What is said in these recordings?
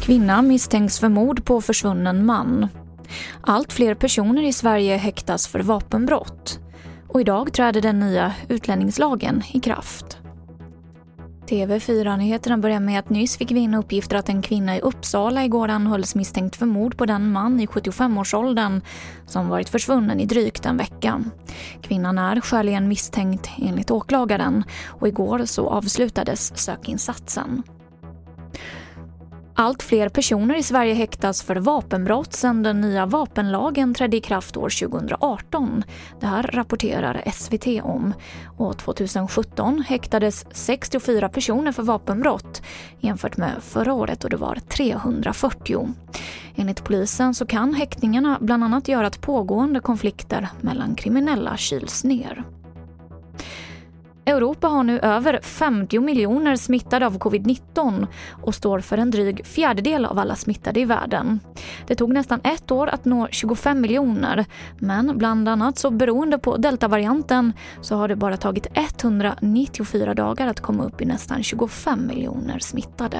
Kvinna misstänks för mord på försvunnen man. Allt fler personer i Sverige häktas för vapenbrott. Och idag träder den nya utlänningslagen i kraft. TV4-nyheterna börjar med att nyss fick vi in uppgifter att en kvinna i Uppsala igår anhölls misstänkt för mord på den man i 75-årsåldern som varit försvunnen i drygt en vecka. Kvinnan är skäligen misstänkt enligt åklagaren och igår så avslutades sökinsatsen. Allt fler personer i Sverige häktas för vapenbrott sedan den nya vapenlagen trädde i kraft år 2018. Det här rapporterar SVT om. Och 2017 häktades 64 personer för vapenbrott jämfört med förra året då det var 340. Enligt polisen så kan häktningarna bland annat göra att pågående konflikter mellan kriminella kyls ner. Europa har nu över 50 miljoner smittade av covid-19 och står för en dryg fjärdedel av alla smittade i världen. Det tog nästan ett år att nå 25 miljoner men bland annat så beroende på deltavarianten så har det bara tagit 194 dagar att komma upp i nästan 25 miljoner smittade.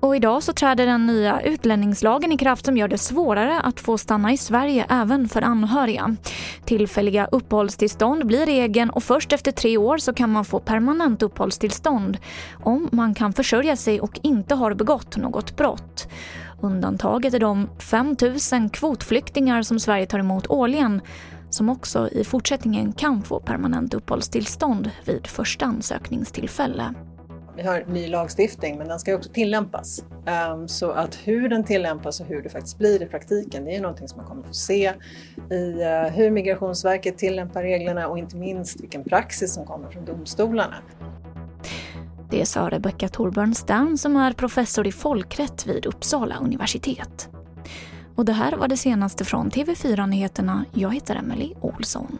Och idag så träder den nya utlänningslagen i kraft som gör det svårare att få stanna i Sverige även för anhöriga. Tillfälliga uppehållstillstånd blir regeln och först efter tre år så kan man få permanent uppehållstillstånd om man kan försörja sig och inte har begått något brott. Undantaget är de 5 000 kvotflyktingar som Sverige tar emot årligen som också i fortsättningen kan få permanent uppehållstillstånd vid första ansökningstillfälle vi har ny lagstiftning men den ska också tillämpas. Um, så att hur den tillämpas och hur det faktiskt blir i praktiken det är någonting som man kommer att få se i uh, hur Migrationsverket tillämpar reglerna och inte minst vilken praxis som kommer från domstolarna. Det sa Rebecka Torbjörn som är professor i folkrätt vid Uppsala universitet. Och det här var det senaste från TV4 Nyheterna. Jag heter Emily Olsson.